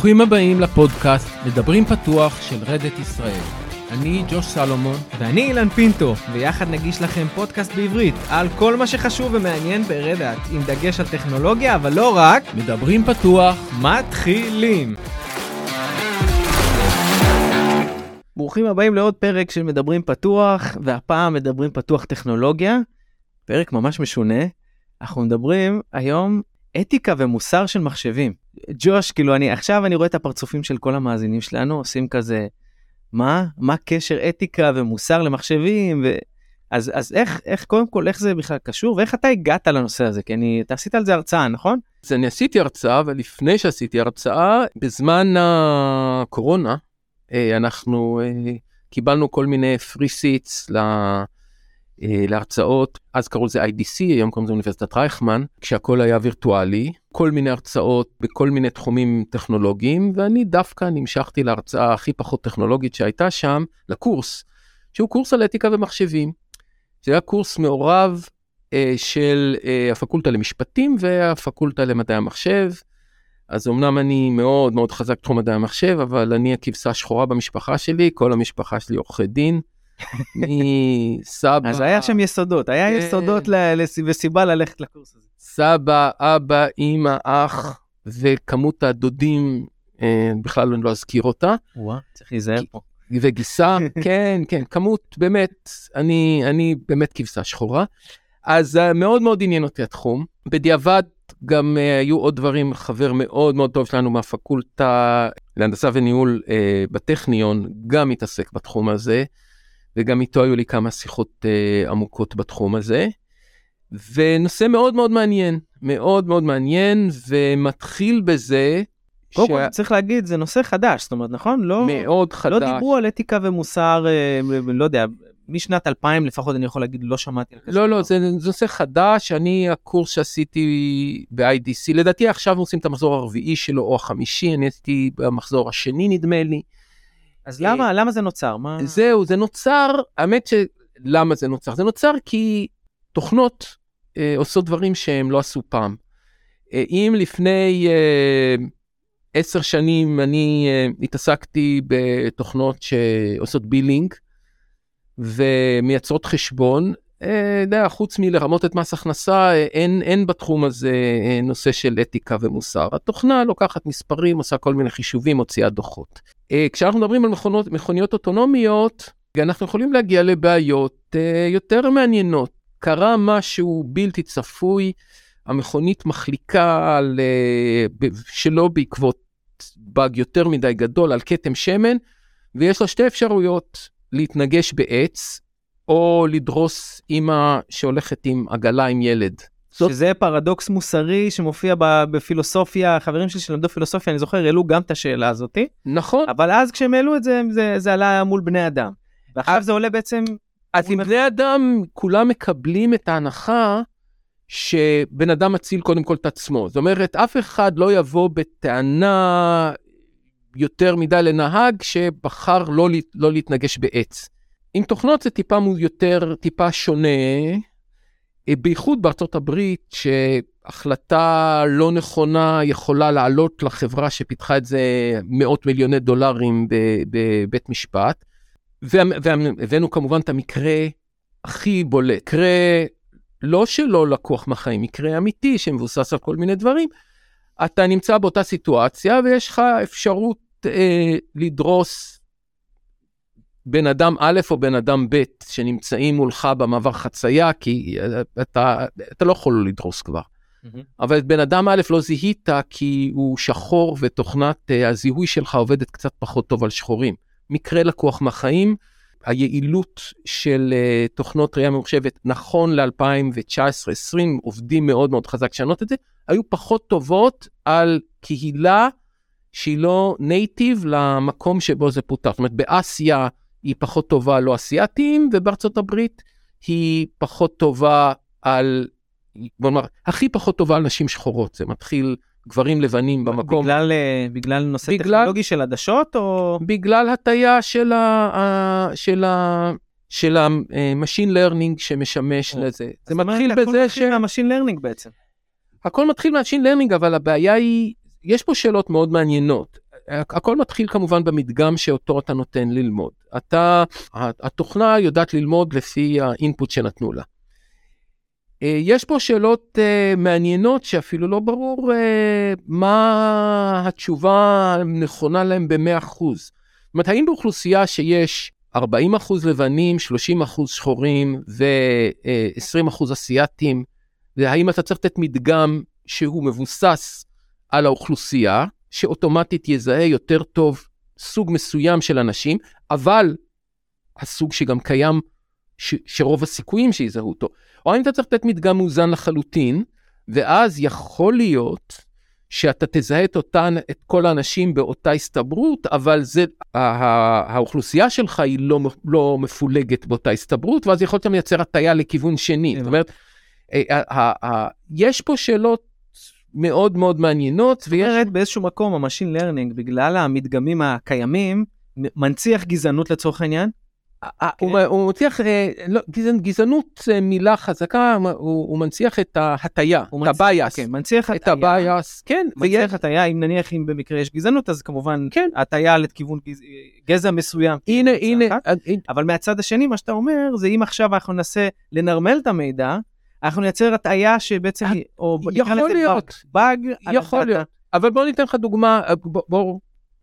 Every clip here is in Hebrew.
ברוכים הבאים לפודקאסט מדברים פתוח של רדת ישראל. אני ג'וש סלומון. ואני אילן פינטו, ויחד נגיש לכם פודקאסט בעברית על כל מה שחשוב ומעניין ברדת, עם דגש על טכנולוגיה, אבל לא רק. מדברים פתוח. מתחילים. ברוכים הבאים לעוד פרק של מדברים פתוח, והפעם מדברים פתוח טכנולוגיה. פרק ממש משונה. אנחנו מדברים היום אתיקה ומוסר של מחשבים. ג'וש, כאילו אני, עכשיו אני רואה את הפרצופים של כל המאזינים שלנו, עושים כזה, מה? מה קשר אתיקה ומוסר למחשבים? ו... אז, אז איך, איך, קודם כל, איך זה בכלל קשור, ואיך אתה הגעת לנושא הזה? כי אני, אתה עשית על זה הרצאה, נכון? אז אני עשיתי הרצאה, ולפני שעשיתי הרצאה, בזמן הקורונה, אה, אנחנו אה, קיבלנו כל מיני free seats להרצאות, אז קראו לזה IDC, היום קוראים לזה אוניברסיטת רייכמן, כשהכל היה וירטואלי, כל מיני הרצאות בכל מיני תחומים טכנולוגיים, ואני דווקא נמשכתי להרצאה הכי פחות טכנולוגית שהייתה שם, לקורס, שהוא קורס על אתיקה ומחשבים. זה היה קורס מעורב אה, של אה, הפקולטה למשפטים והפקולטה למדעי המחשב. אז אמנם אני מאוד מאוד חזק בתחום מדעי המחשב, אבל אני הכבשה השחורה במשפחה שלי, כל המשפחה שלי עורכי דין. מסבא. אז היה שם יסודות, היה כן. יסודות וסיבה ללכת לקורס הזה. סבא, אבא, אימא, אח, וכמות הדודים, אה, בכלל אני לא אזכיר אותה. וואה, צריך להיזהר פה. וגיסה, כן, כן, כמות באמת, אני, אני באמת כבשה שחורה. אז uh, מאוד מאוד עניין אותי התחום. בדיעבד גם uh, היו עוד דברים, חבר מאוד מאוד טוב שלנו מהפקולטה להנדסה וניהול uh, בטכניון, גם מתעסק בתחום הזה. וגם איתו היו לי כמה שיחות uh, עמוקות בתחום הזה. ונושא מאוד מאוד מעניין, מאוד מאוד מעניין, ומתחיל בזה... קודם כל ש... צריך להגיד, זה נושא חדש, זאת אומרת, נכון? לא, מאוד חדש. לא דיברו על אתיקה ומוסר, אה, לא יודע, משנת 2000 לפחות אני יכול להגיד, לא שמעתי על כזה. לא, לא, זה, זה נושא חדש, אני, הקורס שעשיתי ב-IDC, לדעתי עכשיו עושים את המחזור הרביעי שלו, או החמישי, אני עשיתי במחזור השני נדמה לי. אז למה, למה זה נוצר? מה... זהו, זה נוצר, האמת שלמה זה נוצר? זה נוצר כי תוכנות אה, עושות דברים שהם לא עשו פעם. אה, אם לפני אה, עשר שנים אני אה, התעסקתי בתוכנות שעושות בילינג ומייצרות חשבון, אה, יודע, חוץ מלרמות את מס הכנסה, אה, אין, אין בתחום הזה אה, נושא של אתיקה ומוסר. התוכנה לוקחת מספרים, עושה כל מיני חישובים, מוציאה דוחות. כשאנחנו מדברים על מכונות, מכוניות אוטונומיות, אנחנו יכולים להגיע לבעיות יותר מעניינות. קרה משהו בלתי צפוי, המכונית מחליקה על, שלא בעקבות באג יותר מדי גדול על כתם שמן, ויש לה שתי אפשרויות, להתנגש בעץ או לדרוס אימא שהולכת עם עגלה עם ילד. זאת... שזה פרדוקס מוסרי שמופיע בפילוסופיה, חברים שלי שלמדו פילוסופיה, אני זוכר, העלו גם את השאלה הזאתי. נכון. אבל אז כשהם העלו את זה, זה, זה עלה מול בני אדם. ועכשיו זה עולה בעצם... אז עם בני אדם, כולם מקבלים את ההנחה שבן אדם מציל קודם כל את עצמו. זאת אומרת, אף אחד לא יבוא בטענה יותר מדי לנהג שבחר לא, לא להתנגש בעץ. עם תוכנות זה טיפה יותר, טיפה שונה, אה, בייחוד בארצות הברית, שהחלטה לא נכונה יכולה לעלות לחברה שפיתחה את זה מאות מיליוני דולרים בבית משפט. והבאנו כמובן את המקרה הכי בולט, מקרה לא שלא לקוח מהחיים, מקרה אמיתי שמבוסס על כל מיני דברים. אתה נמצא באותה סיטואציה ויש לך אפשרות אה, לדרוס בן אדם א' או בן אדם ב' שנמצאים מולך במעבר חצייה, כי אתה, אתה לא יכול לדרוס כבר. Mm-hmm. אבל את בן אדם א' לא זיהית כי הוא שחור ותוכנת uh, הזיהוי שלך עובדת קצת פחות טוב על שחורים. מקרה לקוח מהחיים, היעילות של uh, תוכנות ראייה ממוחשבת נכון ל-2019-2020 עובדים מאוד מאוד חזק לשנות את זה, היו פחות טובות על קהילה שהיא לא נייטיב למקום שבו זה פותח. זאת אומרת באסיה היא פחות טובה לא אסיאתים, ובארצות הברית היא פחות טובה על, בוא נאמר, הכי פחות טובה על נשים שחורות. זה מתחיל גברים לבנים במקום. בגלל, אה, בגלל נושא בגלל, טכנולוגי של עדשות או? בגלל הטיה של ה... של ה... של ה-machine learning שמשמש או. לזה. זה מתחיל בזה ש... הכל מתחיל מה-machine learning בעצם. הכל מתחיל מה-machine learning, אבל הבעיה היא, יש פה שאלות מאוד מעניינות. הכל מתחיל כמובן במדגם שאותו אתה נותן ללמוד. אתה, התוכנה יודעת ללמוד לפי האינפוט שנתנו לה. אה, יש פה שאלות uh, מעניינות שאפילו לא ברור uh, מה התשובה הנכונה להם ב-100%. זאת אומרת, האם באוכלוסייה שיש 40% לבנים, 30% שחורים ו-20% אסיאתים, והאם אתה צריך לתת מדגם שהוא מבוסס על האוכלוסייה, שאוטומטית יזהה יותר טוב סוג מסוים של אנשים, אבל הסוג שגם קיים, ש- שרוב הסיכויים שיזהו אותו. או האם אתה צריך לתת מדגם מאוזן לחלוטין, ואז יכול להיות שאתה תזהה את אותן, את כל האנשים באותה הסתברות, אבל זה, האוכלוסייה שלך היא לא, לא מפולגת באותה הסתברות, ואז יכול להיות שאתה מייצר הטיה לכיוון שני. זאת אומרת, אה, יש פה שאלות מאוד מאוד מעניינות. ויש... אומרת, באיזשהו מקום ה machine learning, בגלל המדגמים הקיימים, מנציח גזענות לצורך העניין? הוא מנציח, אה, לא, גזענות מילה חזקה, הוא מנציח את ההטייה, את ה bias. כן, מנציח את ה bias, כן. מנציח הטייה, אם נניח אם במקרה יש גזענות, אז כמובן כן. הטייה לכיוון גזע מסוים. הנה, הנה. אבל מהצד השני, מה שאתה אומר, זה אם עכשיו אנחנו ננסה לנרמל את המידע, אנחנו נייצר הטעיה שבעצם, או יכול להיות, באג, יכול להיות, אבל בוא ניתן לך דוגמה, בוא,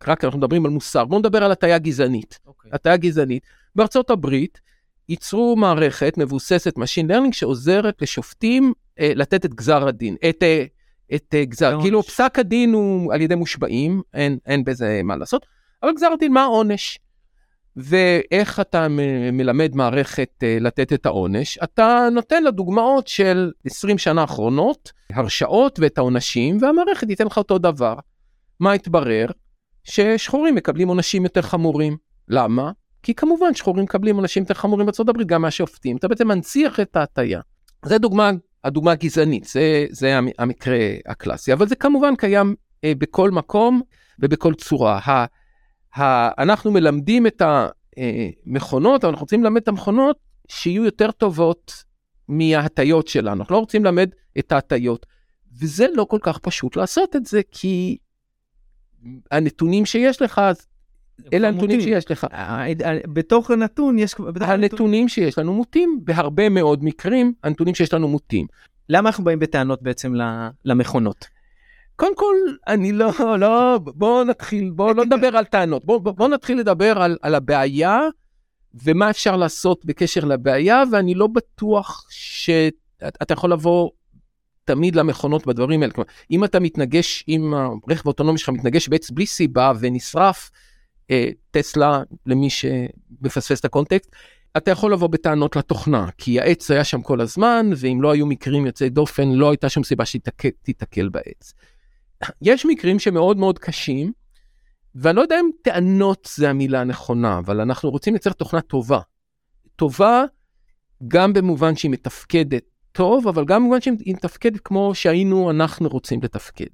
רק אנחנו מדברים על מוסר, בוא נדבר על הטעיה גזענית. אוקיי. הטעיה גזענית. בארצות הברית ייצרו מערכת מבוססת Machine Learning שעוזרת לשופטים אה, לתת את גזר הדין, את, אה, את אה, גזר, לא כאילו פסק הדין הוא על ידי מושבעים, אין, אין בזה מה לעשות, אבל גזר הדין מה העונש? ואיך אתה מלמד מערכת אה, לתת את העונש? אתה נותן לה דוגמאות של 20 שנה האחרונות, הרשעות ואת העונשים, והמערכת תיתן לך אותו דבר. מה התברר? ששחורים מקבלים עונשים יותר חמורים. למה? כי כמובן שחורים מקבלים עונשים יותר חמורים בארצות הברית גם מהשופטים, אתה בעצם מנציח את ההטייה. זה דוגמה, הדוגמה הגזענית, זה, זה המקרה הקלאסי, אבל זה כמובן קיים אה, בכל מקום ובכל צורה. אנחנו מלמדים את המכונות, אבל אנחנו רוצים ללמד את המכונות שיהיו יותר טובות מההטיות שלנו, אנחנו לא רוצים ללמד את ההטיות, וזה לא כל כך פשוט לעשות את זה, כי הנתונים שיש לך, אלה הנתונים שיש לך. בתוך הנתון יש... הנתונים שיש לנו מוטים, בהרבה מאוד מקרים הנתונים שיש לנו מוטים. למה אנחנו באים בטענות בעצם למכונות? קודם כל, אני לא, לא, בואו נתחיל, בואו לא נדבר על טענות, בואו בוא נתחיל לדבר על, על הבעיה ומה אפשר לעשות בקשר לבעיה, ואני לא בטוח שאתה יכול לבוא תמיד למכונות בדברים האלה. כלומר, אם אתה מתנגש, אם הרכב האוטונומי שלך מתנגש בעץ בלי סיבה ונשרף, אה, טסלה, למי שמפספס את הקונטקסט, אתה יכול לבוא בטענות לתוכנה, כי העץ היה שם כל הזמן, ואם לא היו מקרים יוצאי דופן, לא הייתה שום סיבה שתיתקל בעץ. יש מקרים שמאוד מאוד קשים, ואני לא יודע אם טענות זה המילה הנכונה, אבל אנחנו רוצים לייצר תוכנה טובה. טובה גם במובן שהיא מתפקדת טוב, אבל גם במובן שהיא מתפקדת כמו שהיינו אנחנו רוצים לתפקד.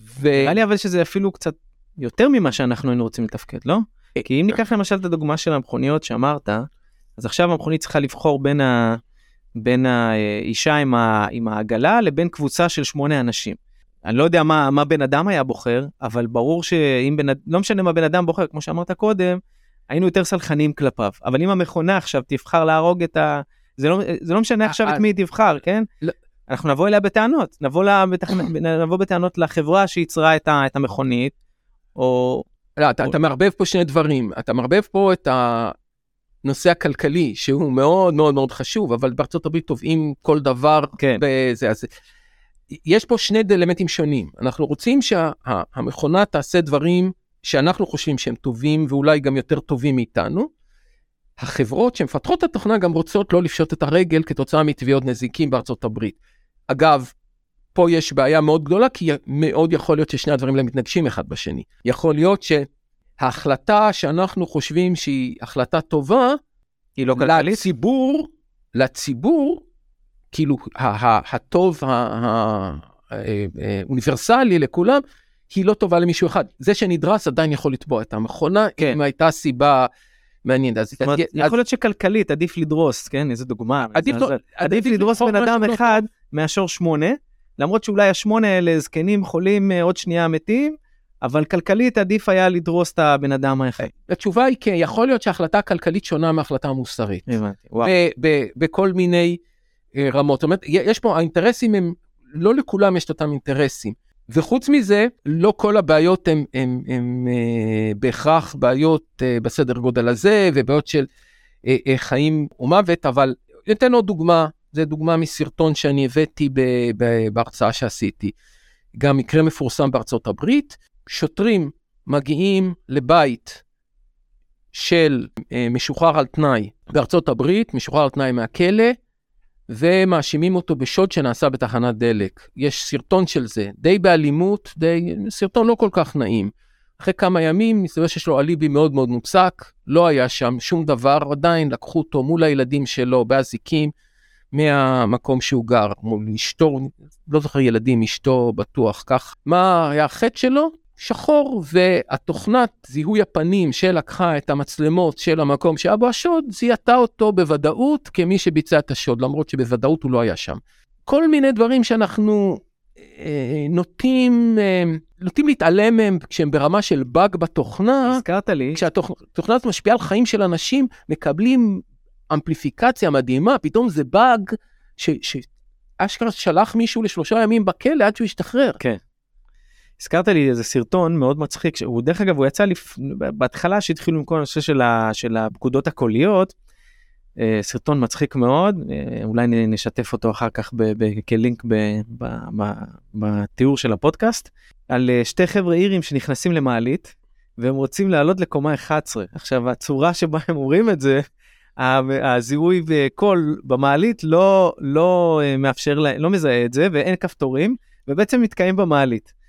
ו... נראה לי אבל שזה אפילו קצת יותר ממה שאנחנו היינו רוצים לתפקד, לא? אה, כי אם ניקח למשל את הדוגמה של המכוניות שאמרת, אז עכשיו המכונית צריכה לבחור בין, ה... בין האישה עם, ה... עם העגלה לבין קבוצה של שמונה אנשים. אני לא יודע מה, מה בן אדם היה בוחר, אבל ברור שאם בן אדם, לא משנה מה בן אדם בוחר, כמו שאמרת קודם, היינו יותר סלחניים כלפיו. אבל אם המכונה עכשיו תבחר להרוג את ה... זה לא, זה לא משנה עכשיו את מי היא תבחר, כן? לא. אנחנו נבוא אליה בטענות, נבוא, לה, נבוא בטענות לחברה שייצרה את, ה, את המכונית, או... לא, אתה, או... אתה מערבב פה שני דברים. אתה מערבב פה את הנושא הכלכלי, שהוא מאוד מאוד מאוד חשוב, אבל בארצות הברית תובעים כל דבר כן. בזה. אז יש פה שני אלמנטים שונים. אנחנו רוצים שהמכונה שה, תעשה דברים שאנחנו חושבים שהם טובים, ואולי גם יותר טובים מאיתנו. החברות שמפתחות את התוכנה גם רוצות לא לפשוט את הרגל כתוצאה מתביעות נזיקים בארצות הברית. אגב, פה יש בעיה מאוד גדולה, כי מאוד יכול להיות ששני הדברים האלה מתנגשים אחד בשני. יכול להיות שההחלטה שאנחנו חושבים שהיא החלטה טובה, היא לא כלכלית? לציבור, לציבור, כאילו הטוב האוניברסלי לכולם, היא לא טובה למישהו אחד. זה שנדרס עדיין יכול לתבוע את המכונה, כן. אם הייתה סיבה מעניינת. אז, זאת אומרת, אז, יכול להיות שכלכלית עדיף לדרוס, כן? איזה דוגמה. עדיף, לא, עדיף, עדיף לדרוס בן אדם אחד מאשר שמונה. למרות שאולי השמונה האלה זקנים חולים אה, עוד שנייה מתים, אבל כלכלית עדיף היה לדרוס את הבן אדם האחד. התשובה היא כן, יכול להיות שההחלטה הכלכלית שונה מההחלטה המוסרית. הבנתי, וואו. בכל מיני אה, רמות. זאת אומרת, יש פה, האינטרסים הם, לא לכולם יש את אותם אינטרסים. וחוץ מזה, לא כל הבעיות הן אה, בהכרח בעיות אה, בסדר גודל הזה, ובעיות של אה, אה, חיים ומוות, אבל ניתן עוד דוגמה, זו דוגמה מסרטון שאני הבאתי ב, ב, בהרצאה שעשיתי. גם מקרה מפורסם בארצות הברית, שוטרים מגיעים לבית של אה, משוחרר על תנאי בארצות הברית, משוחרר על תנאי מהכלא, ומאשימים אותו בשוד שנעשה בתחנת דלק. יש סרטון של זה, די באלימות, די, סרטון לא כל כך נעים. אחרי כמה ימים מסתבר שיש לו אליבי מאוד מאוד מוצק, לא היה שם שום דבר, עדיין לקחו אותו מול הילדים שלו באזיקים מהמקום שהוא גר, מול אשתו, לא זוכר ילדים, אשתו בטוח כך. מה היה החטא שלו? שחור, והתוכנת זיהוי הפנים שלקחה את המצלמות של המקום שהיה בו השוד, זיהתה אותו בוודאות כמי שביצע את השוד, למרות שבוודאות הוא לא היה שם. כל מיני דברים שאנחנו אה, נוטים, אה, נוטים להתעלם מהם כשהם ברמה של באג בתוכנה, הזכרת לי, כשהתוכנה הזאת משפיעה על חיים של אנשים, מקבלים אמפליפיקציה מדהימה, פתאום זה באג שאשכרה שלח מישהו לשלושה ימים בכלא עד שהוא ישתחרר. כן. הזכרת לי איזה סרטון מאוד מצחיק, שהוא דרך אגב הוא יצא לפ... בהתחלה שהתחילו עם כל הנושא של, ה... של הפקודות הקוליות, אה, סרטון מצחיק מאוד, אה, אולי נשתף אותו אחר כך ב... ב... כלינק ב... ב... ב... בתיאור של הפודקאסט, על אה, שתי חבר'ה אירים שנכנסים למעלית, והם רוצים לעלות לקומה 11. עכשיו הצורה שבה הם אומרים את זה, הזיהוי וקול במעלית לא, לא מאפשר לא מזהה את זה ואין כפתורים, ובעצם מתקיים במעלית.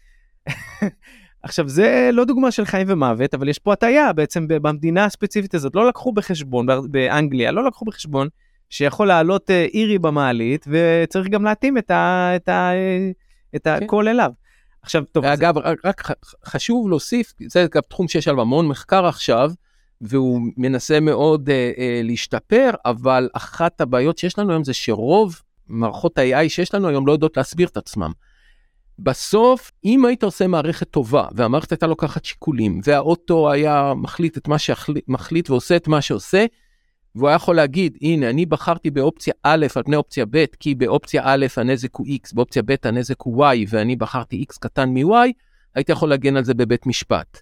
עכשיו זה לא דוגמה של חיים ומוות אבל יש פה הטעיה בעצם במדינה הספציפית הזאת לא לקחו בחשבון באנגליה לא לקחו בחשבון שיכול לעלות אה, אירי במעלית וצריך גם להתאים את, ה, את, ה, אה, את כן. הקול אליו. עכשיו טוב זה- אגב, רק- רק חשוב להוסיף, זה גם תחום שיש עליו המון מחקר עכשיו, והוא מנסה מאוד אה, אה, להשתפר, אבל אחת הבעיות שיש לנו היום זה שרוב מערכות ה-AI שיש לנו היום לא יודעות להסביר את עצמם. בסוף, אם היית עושה מערכת טובה, והמערכת הייתה לוקחת שיקולים, והאוטו היה מחליט את מה שמחליט ועושה את מה שעושה, והוא היה יכול להגיד, הנה, אני בחרתי באופציה א' על פני אופציה ב', כי באופציה א' הנזק הוא X, באופציה ב' הנזק הוא Y, ואני בחרתי X קטן מ-Y, הייתי יכול להגן על זה בבית משפט.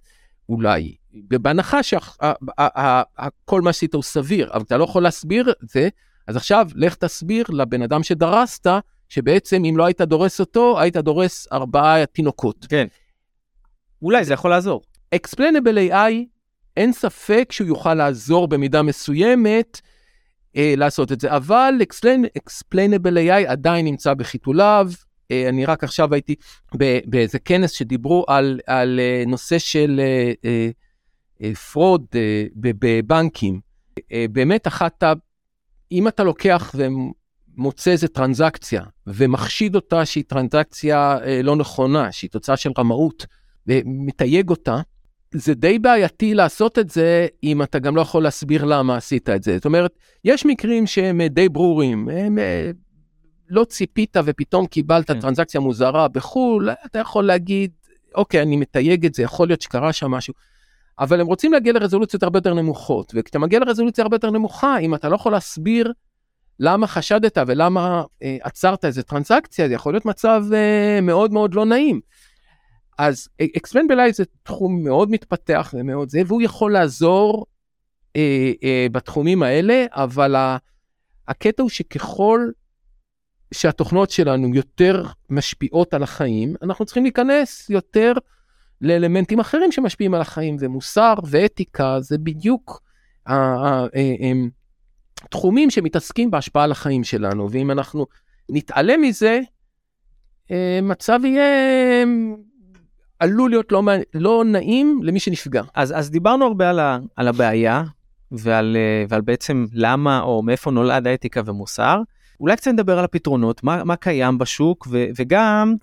אולי. בהנחה שכל מה שעשית הוא סביר, אבל אתה לא יכול להסביר את זה, אז עכשיו לך תסביר לבן אדם שדרסת, שבעצם אם לא היית דורס אותו, היית דורס ארבעה תינוקות. כן. אולי זה יכול לעזור. Explainable AI, אין ספק שהוא יוכל לעזור במידה מסוימת אה, לעשות את זה, אבל Explain, Explainable AI עדיין נמצא בחיתוליו. אה, אני רק עכשיו הייתי באיזה כנס שדיברו על, על אה, נושא של אה, אה, אה, fraud אה, ב- בבנקים. אה, באמת אחת ה... אם אתה לוקח ומוצא איזה טרנזקציה ומחשיד אותה שהיא טרנזקציה אה, לא נכונה, שהיא תוצאה של רמאות, ומתייג אותה, זה די בעייתי לעשות את זה אם אתה גם לא יכול להסביר למה עשית את זה. זאת אומרת, יש מקרים שהם אה, די ברורים, הם אה, לא ציפית ופתאום קיבלת כן. טרנזקציה מוזרה בחו"ל, אתה יכול להגיד, אוקיי, אני מתייג את זה, יכול להיות שקרה שם משהו. אבל הם רוצים להגיע לרזולוציות הרבה יותר נמוכות, וכשאתה מגיע לרזולוציה הרבה יותר נמוכה, אם אתה לא יכול להסביר למה חשדת ולמה אה, עצרת איזה טרנזקציה, זה יכול להיות מצב אה, מאוד מאוד לא נעים. אז אקספלן בלייב זה תחום מאוד מתפתח ומאוד זה, והוא יכול לעזור אה, אה, בתחומים האלה, אבל ה, הקטע הוא שככל שהתוכנות שלנו יותר משפיעות על החיים, אנחנו צריכים להיכנס יותר לאלמנטים אחרים שמשפיעים על החיים, ומוסר ואתיקה זה בדיוק התחומים שמתעסקים בהשפעה על החיים שלנו, ואם אנחנו נתעלם מזה, אה, מצב יהיה עלול להיות לא, לא נעים למי שנפגע. אז, אז דיברנו הרבה על, ה, על הבעיה ועל, אה, ועל בעצם למה או מאיפה נולד האתיקה ומוסר. אולי קצת נדבר על הפתרונות, מה, מה קיים בשוק, ו, וגם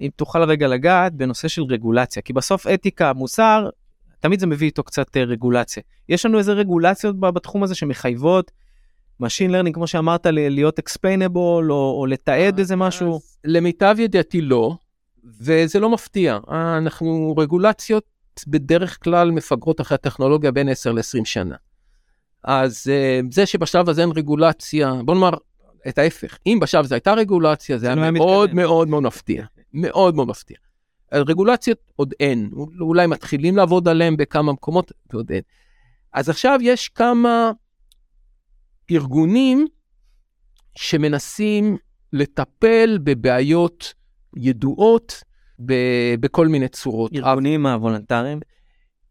אם תוכל רגע לגעת בנושא של רגולציה, כי בסוף אתיקה, מוסר, תמיד זה מביא איתו קצת אה, רגולציה. יש לנו איזה רגולציות בתחום הזה שמחייבות Machine Learning, כמו שאמרת, להיות explainable או, או לתעד איזה משהו? למיטב ידיעתי לא. וזה לא מפתיע. אנחנו רגולציות בדרך כלל מפגרות אחרי הטכנולוגיה בין 10 ל-20 שנה. אז אה, זה שבשלב הזה אין רגולציה, בוא נאמר את ההפך, אם בשלב הזה הייתה רגולציה, זה היה לא היה מאוד מתקדם. מאוד מאוד מפתיע. מאוד מאוד מפתיע. רגולציות עוד אין, אולי מתחילים לעבוד עליהם בכמה מקומות, ועוד אין. אז עכשיו יש כמה ארגונים שמנסים לטפל בבעיות ידועות ב- בכל מיני צורות. ארגונים הוולונטריים.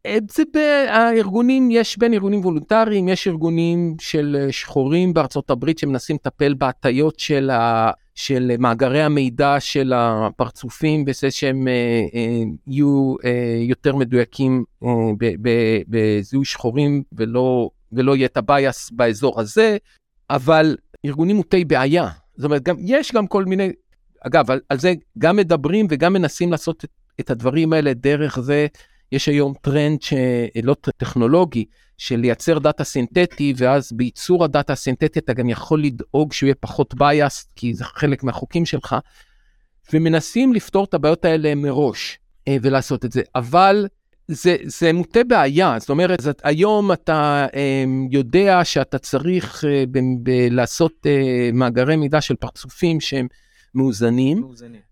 אה, זה בארגונים, יש בין ארגונים וולונטריים, יש ארגונים של אה, שחורים בארצות הברית שמנסים לטפל בהטיות של, ה, של מאגרי המידע של הפרצופים, בזה שהם אה, אה, יהיו אה, יותר מדויקים אה, ב- ב- בזיהוי שחורים ולא, ולא יהיה את ה bias באזור הזה, אבל ארגונים מוטי בעיה. זאת אומרת, גם, יש גם כל מיני, אגב, על, על זה גם מדברים וגם מנסים לעשות את, את הדברים האלה דרך זה. יש היום טרנד שלם טכנולוגי, של לייצר דאטה סינתטי, ואז בייצור הדאטה הסינתטי אתה גם יכול לדאוג שהוא יהיה פחות bias, כי זה חלק מהחוקים שלך, ומנסים לפתור את הבעיות האלה מראש אה, ולעשות את זה, אבל זה, זה מוטה בעיה, זאת אומרת, זאת, היום אתה אה, יודע שאתה צריך אה, ב, ב, לעשות אה, מאגרי מידע של פרצופים שהם מאוזנים,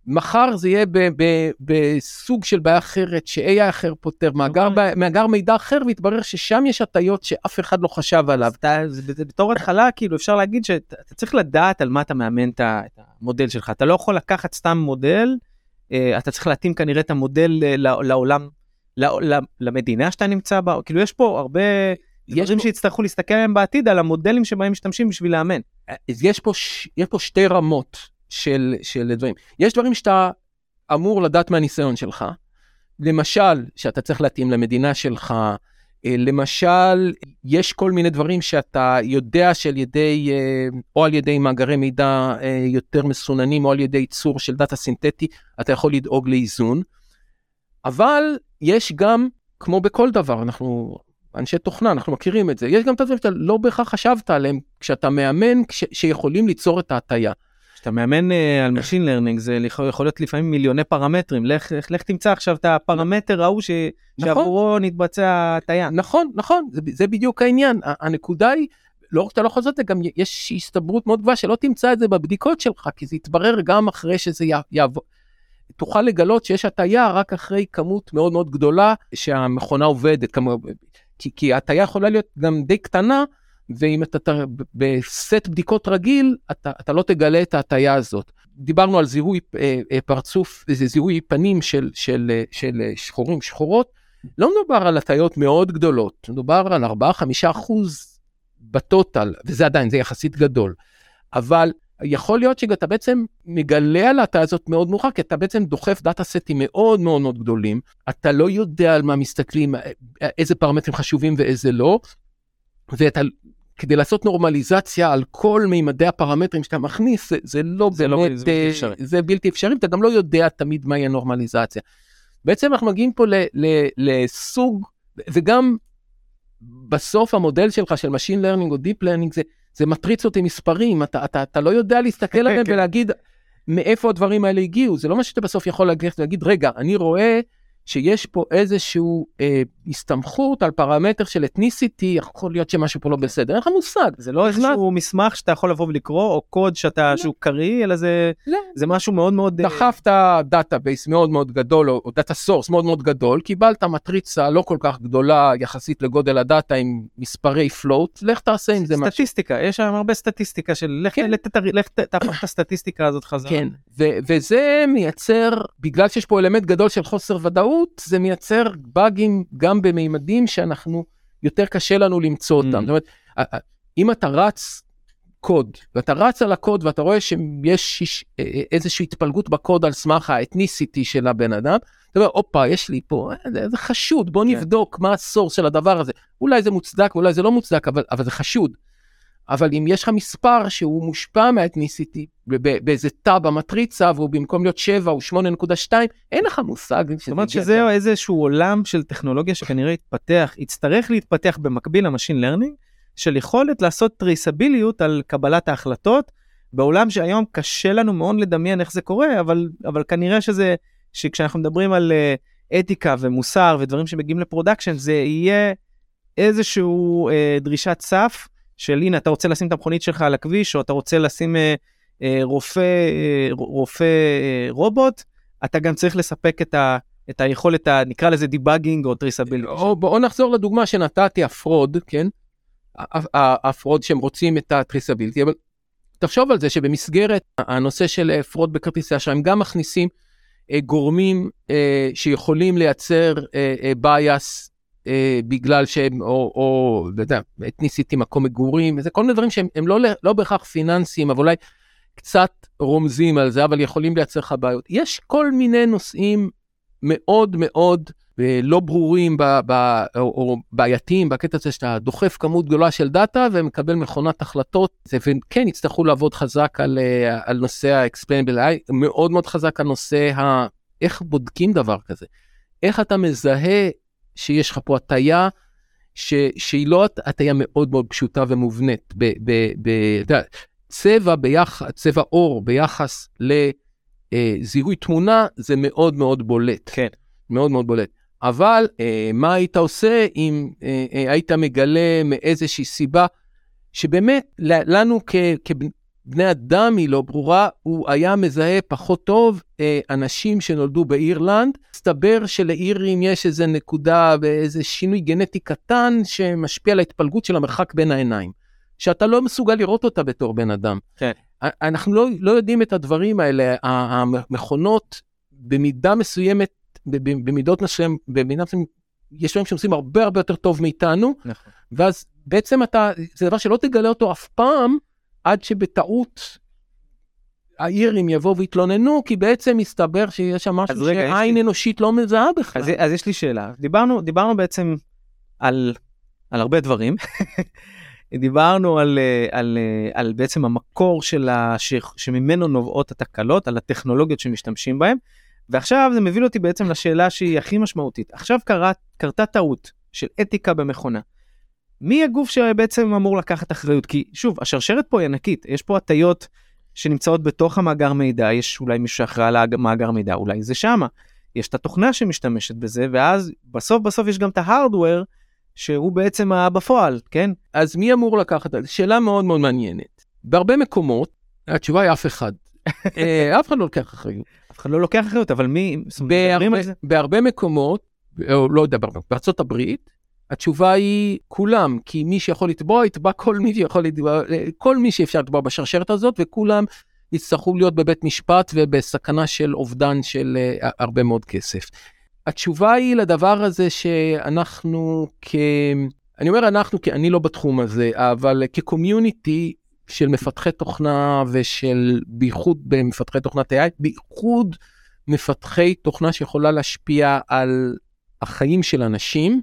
מחר זה יהיה ב, ב, בסוג של בעיה אחרת ש-AI אחר פותר, מאגר, אוקיי. ב, מאגר מידע אחר, ויתברר ששם יש הטיות שאף אחד לא חשב עליו. אתה, זה, זה בתור התחלה, כאילו אפשר להגיד שאתה אתה צריך לדעת על מה אתה מאמן את המודל שלך. אתה לא יכול לקחת סתם מודל, אה, אתה צריך להתאים כנראה את המודל אה, לעולם, למדינה שאתה נמצא בה, כאילו יש פה הרבה יש דברים פה- שיצטרכו להסתכל עליהם בעתיד, על המודלים שבהם משתמשים בשביל לאמן. אז יש פה, ש... יש פה שתי רמות של, של דברים. יש דברים שאתה אמור לדעת מהניסיון שלך, למשל, שאתה צריך להתאים למדינה שלך, אה, למשל, יש כל מיני דברים שאתה יודע שעל ידי, אה, או על ידי מאגרי מידע אה, יותר מסוננים, או על ידי ייצור של דאטה סינתטי, אתה יכול לדאוג לאיזון. אבל יש גם, כמו בכל דבר, אנחנו אנשי תוכנה, אנחנו מכירים את זה, יש גם את הדברים שאתה לא בהכרח חשבת עליהם כשאתה מאמן, כש, שיכולים ליצור את ההטייה. כשאתה מאמן אה, על Machine Learning זה יכול להיות לפעמים מיליוני פרמטרים, לך, לך, לך תמצא עכשיו את הפרמטר ההוא ש, נכון. שעבורו נתבצע הטעיה. נכון, נכון, זה, זה בדיוק העניין. הנקודה היא, לא רק שאתה לא יכול לעשות את זה, גם יש הסתברות מאוד גבוהה שלא תמצא את זה בבדיקות שלך, כי זה יתברר גם אחרי שזה יעבור. תוכל לגלות שיש הטיה רק אחרי כמות מאוד מאוד גדולה שהמכונה עובדת. כמו, כי, כי ההטיה יכולה להיות גם די קטנה, ואם אתה בסט בדיקות רגיל, אתה, אתה לא תגלה את ההטיה הזאת. דיברנו על זיהוי אה, אה, פרצוף, זיהוי פנים של, של, אה, של שחורים שחורות. לא מדובר על הטיות מאוד גדולות, מדובר על 4-5 אחוז בטוטל, וזה עדיין, זה יחסית גדול. אבל יכול להיות שאתה בעצם מגלה על ההטיה הזאת מאוד מאוחר, כי אתה בעצם דוחף דאטה סטים מאוד מאוד מאוד גדולים, אתה לא יודע על מה מסתכלים, איזה פרמטרים חשובים ואיזה לא, ואתה, כדי לעשות נורמליזציה על כל מימדי הפרמטרים שאתה מכניס, זה, זה לא זה לא- באמת, זה בלתי אה, אפשרי. זה בלתי אפשרי, אתה גם לא יודע תמיד מהי הנורמליזציה. בעצם אנחנו מגיעים פה ל, ל, לסוג, וגם בסוף המודל שלך של Machine Learning או Deep Learning זה, זה מטריצות עם מספרים, אתה, אתה, אתה לא יודע להסתכל עליהם כן. ולהגיד מאיפה הדברים האלה הגיעו, זה לא מה שאתה בסוף יכול להגיד, להגיד רגע, אני רואה שיש פה איזשהו אה, הסתמכות על פרמטר של אתניסיטי, יכול להיות שמשהו פה לא בסדר, אין לך מושג. זה לא איזשהו מסמך שאתה יכול לבוא ולקרוא, או קוד שאתה, לא. שהוא קריא, אלא זה, לא. זה משהו מאוד מאוד... אה, דחפת database מאוד מאוד גדול, או data source מאוד מאוד גדול, קיבלת מטריצה לא כל כך גדולה יחסית לגודל הדאטה עם מספרי float, לך תעשה עם זה משהו. סטטיסטיקה, יש שם הרבה סטטיסטיקה של לך כן. תהפוך את הסטטיסטיקה הזאת חזרה. כן, ו- וזה מייצר, בגלל שיש פה אלמנט גדול של חוסר ודאות, זה מייצר באגים גם במימדים שאנחנו, יותר קשה לנו למצוא אותם. אממ. זאת אומרת, אם אתה רץ קוד, ואתה רץ על הקוד ואתה רואה שיש איש- אה, איזושהי התפלגות בקוד על סמך ה ethnicity של הבן אדם, אתה אומר, הופה, יש לי פה, אה, זה, חשוד, בוא כן. נבדוק מה ה source של הדבר הזה. אולי זה מוצדק ואולי זה לא מוצדק, אבל, אבל זה חשוד. אבל אם יש לך מספר שהוא מושפע מה ethnicity באיזה תא במטריצה והוא במקום להיות 7 הוא 8.2 אין לך מושג. זאת אומרת שזה איזשהו עולם של טכנולוגיה שכנראה יתפתח, יצטרך להתפתח במקביל ל machine learning, של יכולת לעשות טריסביליות על קבלת ההחלטות, בעולם שהיום קשה לנו מאוד לדמיין איך זה קורה, אבל, אבל כנראה שזה, שכשאנחנו מדברים על אה, אתיקה ומוסר ודברים שמגיעים ל production, זה יהיה איזשהו אה, דרישת סף של הנה, אתה רוצה לשים את המכונית שלך על הכביש, או אתה רוצה לשים אה, אה, רופא, אה, רופא אה, רובוט, אתה גם צריך לספק את ה... את היכולת, ה, נקרא לזה debugging או traceability. או בואו נחזור לדוגמה שנתתי, ה fraud, כן? ה fraud שהם רוצים את ה traceability, אבל תחשוב על זה שבמסגרת הנושא של fraud בכרטיסי אשראי, הם גם מכניסים אה, גורמים אה, שיכולים לייצר bias אה, בגלל שהם, או, או, אתה יודע, ethnicity, מקום מגורים, זה כל מיני דברים שהם לא, לא בהכרח פיננסיים, אבל אולי קצת רומזים על זה, אבל יכולים לייצר לך בעיות. יש כל מיני נושאים מאוד מאוד אה, לא ברורים ב, ב, או, או בעייתיים בקטע הזה שאתה דוחף כמות גדולה של דאטה ומקבל מכונת החלטות, וכן יצטרכו לעבוד חזק על, אה, על נושא ה-explainable AI, מאוד מאוד חזק על נושא ה... איך בודקים דבר כזה, איך אתה מזהה שיש לך פה הטיה. ש, שהיא לא הטיה מאוד מאוד פשוטה ומובנית, ב, ב, ב, ב, צבע, ביח, צבע עור ביחס ל... אה, תמונה זה מאוד מאוד בולט. כן. מאוד מאוד בולט. אבל אה, מה היית עושה אם אה, אה, היית מגלה מאיזושהי סיבה שבאמת לנו כ, כבני אדם היא לא ברורה, הוא היה מזהה פחות טוב אה, אנשים שנולדו באירלנד. מסתבר שלאירים יש איזה נקודה ואיזה שינוי גנטי קטן שמשפיע על ההתפלגות של המרחק בין העיניים. שאתה לא מסוגל לראות אותה בתור בן אדם. כן. אנחנו לא, לא יודעים את הדברים האלה, המכונות במידה מסוימת, במידות מסוים, במידה מסוימת, יש דברים שעושים הרבה הרבה יותר טוב מאיתנו, נכון. ואז בעצם אתה, זה דבר שלא תגלה אותו אף פעם, עד שבטעות האירים יבואו ויתלוננו, כי בעצם מסתבר שיש שם משהו שעין לי... אנושית לא מזהה בכלל. אז, אז יש לי שאלה, דיברנו, דיברנו בעצם על, על הרבה דברים. דיברנו על, אה, על, אה, על בעצם המקור של ש, שממנו נובעות התקלות, על הטכנולוגיות שמשתמשים בהן, ועכשיו זה מביא אותי בעצם לשאלה שהיא הכי משמעותית. עכשיו קרה, קרתה טעות של אתיקה במכונה. מי הגוף שבעצם אמור לקחת אחריות? כי שוב, השרשרת פה היא ענקית, יש פה הטיות שנמצאות בתוך המאגר מידע, יש אולי מישהו שאחראי על המאגר מידע, אולי זה שמה. יש את התוכנה שמשתמשת בזה, ואז בסוף בסוף יש גם את ההארדוור שהוא בעצם בפועל, כן? אז מי אמור לקחת? את זה? שאלה מאוד מאוד מעניינת. בהרבה מקומות, התשובה היא אף אחד. אה, אף אחד לא לוקח אחריות. אף אחד לא לוקח אחריות, אבל מי... בהרבה, בהרבה מקומות, או לא יודע, בארצות הברית, התשובה היא כולם, כי מי שיכול לתבוע, יתבע כל מי שיכול לתבוע, כל מי שאפשר לתבוע בשרשרת הזאת, וכולם יצטרכו להיות בבית משפט ובסכנה של אובדן של uh, הרבה מאוד כסף. התשובה היא לדבר הזה שאנחנו כ... אני אומר אנחנו כי אני לא בתחום הזה, אבל כקומיוניטי של מפתחי תוכנה ושל בייחוד במפתחי תוכנת AI, בייחוד מפתחי תוכנה שיכולה להשפיע על החיים של אנשים,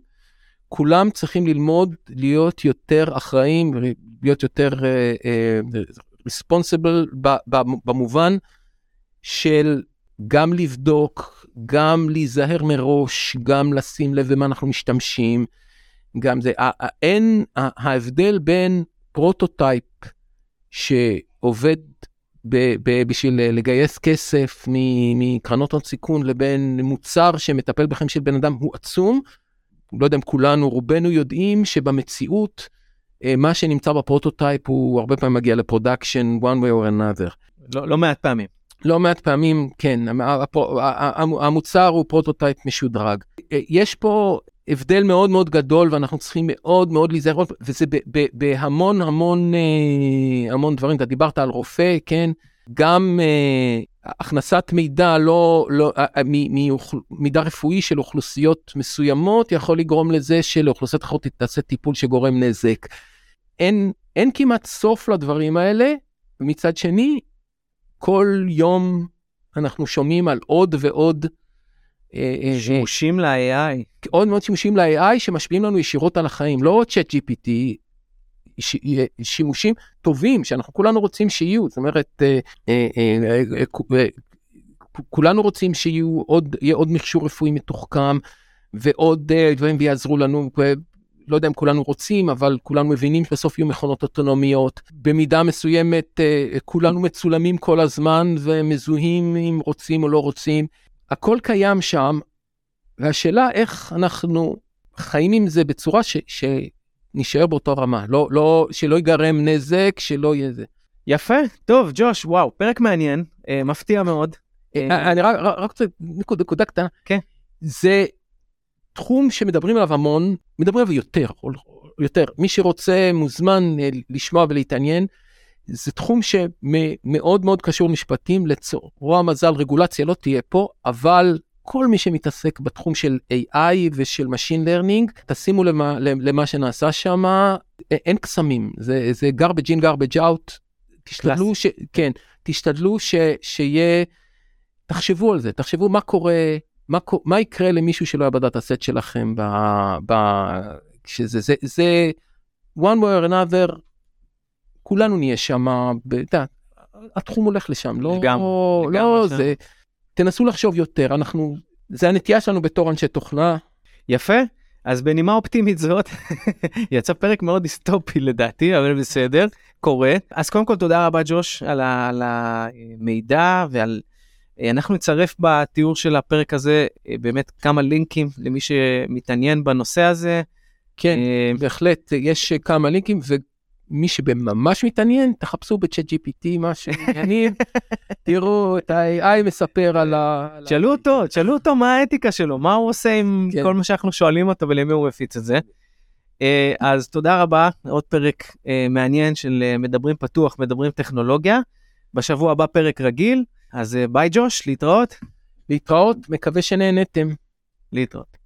כולם צריכים ללמוד להיות יותר אחראים, להיות יותר responsible אה, אה, במובן של גם לבדוק, גם להיזהר מראש, גם לשים לב במה אנחנו משתמשים, גם זה, אין, ההבדל בין prototype שעובד ב, ב, בשביל לגייס כסף מקרנות הון סיכון לבין מוצר שמטפל בחיים של בן אדם הוא עצום. לא יודע אם כולנו, רובנו יודעים שבמציאות אה, מה שנמצא ב prototype הוא הרבה פעמים מגיע ל production one way or another. לא, לא מעט פעמים. לא מעט פעמים, כן, המוצר הוא prototype משודרג. יש פה הבדל מאוד מאוד גדול ואנחנו צריכים מאוד מאוד להיזהר, וזה בהמון המון אה, המון דברים, אתה דיברת על רופא, כן, גם הכנסת מידע לא, לא, uh, מידע רפואי של אוכלוסיות מסוימות יכול לגרום לזה שלאוכלוסיות אחרות תעשה טיפול שגורם נזק. אין, אין כמעט סוף לדברים האלה, מצד שני, כל יום אנחנו שומעים על עוד ועוד אה, אה, שימושים ל-AI. עוד מאוד שימושים ל-AI שמשפיעים לנו ישירות על החיים, לא צ'אט GPT, שימושים טובים שאנחנו כולנו רוצים שיהיו, זאת אומרת, אה, כולנו רוצים שיהיו עוד, יהיה עוד מכשור רפואי מתוחכם ועוד דברים ויעזרו לנו, לא יודע אם כולנו רוצים, אבל כולנו מבינים שבסוף יהיו מכונות אוטונומיות. במידה מסוימת כולנו מצולמים כל הזמן ומזוהים אם רוצים או לא רוצים. הכל קיים שם, והשאלה איך אנחנו חיים עם זה בצורה ש, שנשאר באותו רמה, לא, לא, שלא ייגרם נזק, שלא יהיה זה. יפה, טוב, ג'וש, וואו, פרק מעניין, אה, מפתיע מאוד. אה, אני רק, רק, רוצה נקודה, נקודה קטנה. כן. זה תחום שמדברים עליו המון, מדברים עליו יותר, יותר. מי שרוצה מוזמן אה, לשמוע ולהתעניין. זה תחום שמאוד מאוד קשור למשפטים, לצרוע המזל רגולציה לא תהיה פה, אבל כל מי שמתעסק בתחום של AI ושל Machine Learning, תשימו למה, למה שנעשה שם, אין קסמים, זה, זה garbage in garbage out, תשתדלו, ש, כן, תשתדלו ש, שיהיה, תחשבו על זה, תחשבו מה קורה, מה, מה יקרה למישהו שלא היה בדאטה סט שלכם, ב, ב, שזה, זה, זה one way or another, כולנו נהיה שם, התחום הולך לשם, לא, גם, לא, זה, תנסו לחשוב יותר, אנחנו, זה הנטייה שלנו בתור אנשי תוכנה. יפה, אז בנימה אופטימית זאת, יצא פרק מאוד דיסטופי לדעתי, אבל בסדר, קורה. אז קודם כל תודה רבה ג'וש על, ה, על המידע ועל... אנחנו נצרף בתיאור של הפרק הזה באמת כמה לינקים למי שמתעניין בנושא הזה. כן, בהחלט, יש כמה לינקים, מי שממש מתעניין, תחפשו בצ'אט GPT משהו מעניין, תראו את ה-AI מספר על ה... תשאלו אותו, תשאלו אותו מה האתיקה שלו, מה הוא עושה עם כן. כל מה שאנחנו שואלים אותו ולמי הוא מפיץ את זה. אה, אז תודה רבה, עוד פרק אה, מעניין של אה, מדברים פתוח, מדברים טכנולוגיה. בשבוע הבא פרק רגיל, אז ביי ג'וש, להתראות. להתראות, מקווה שנהנתם. להתראות.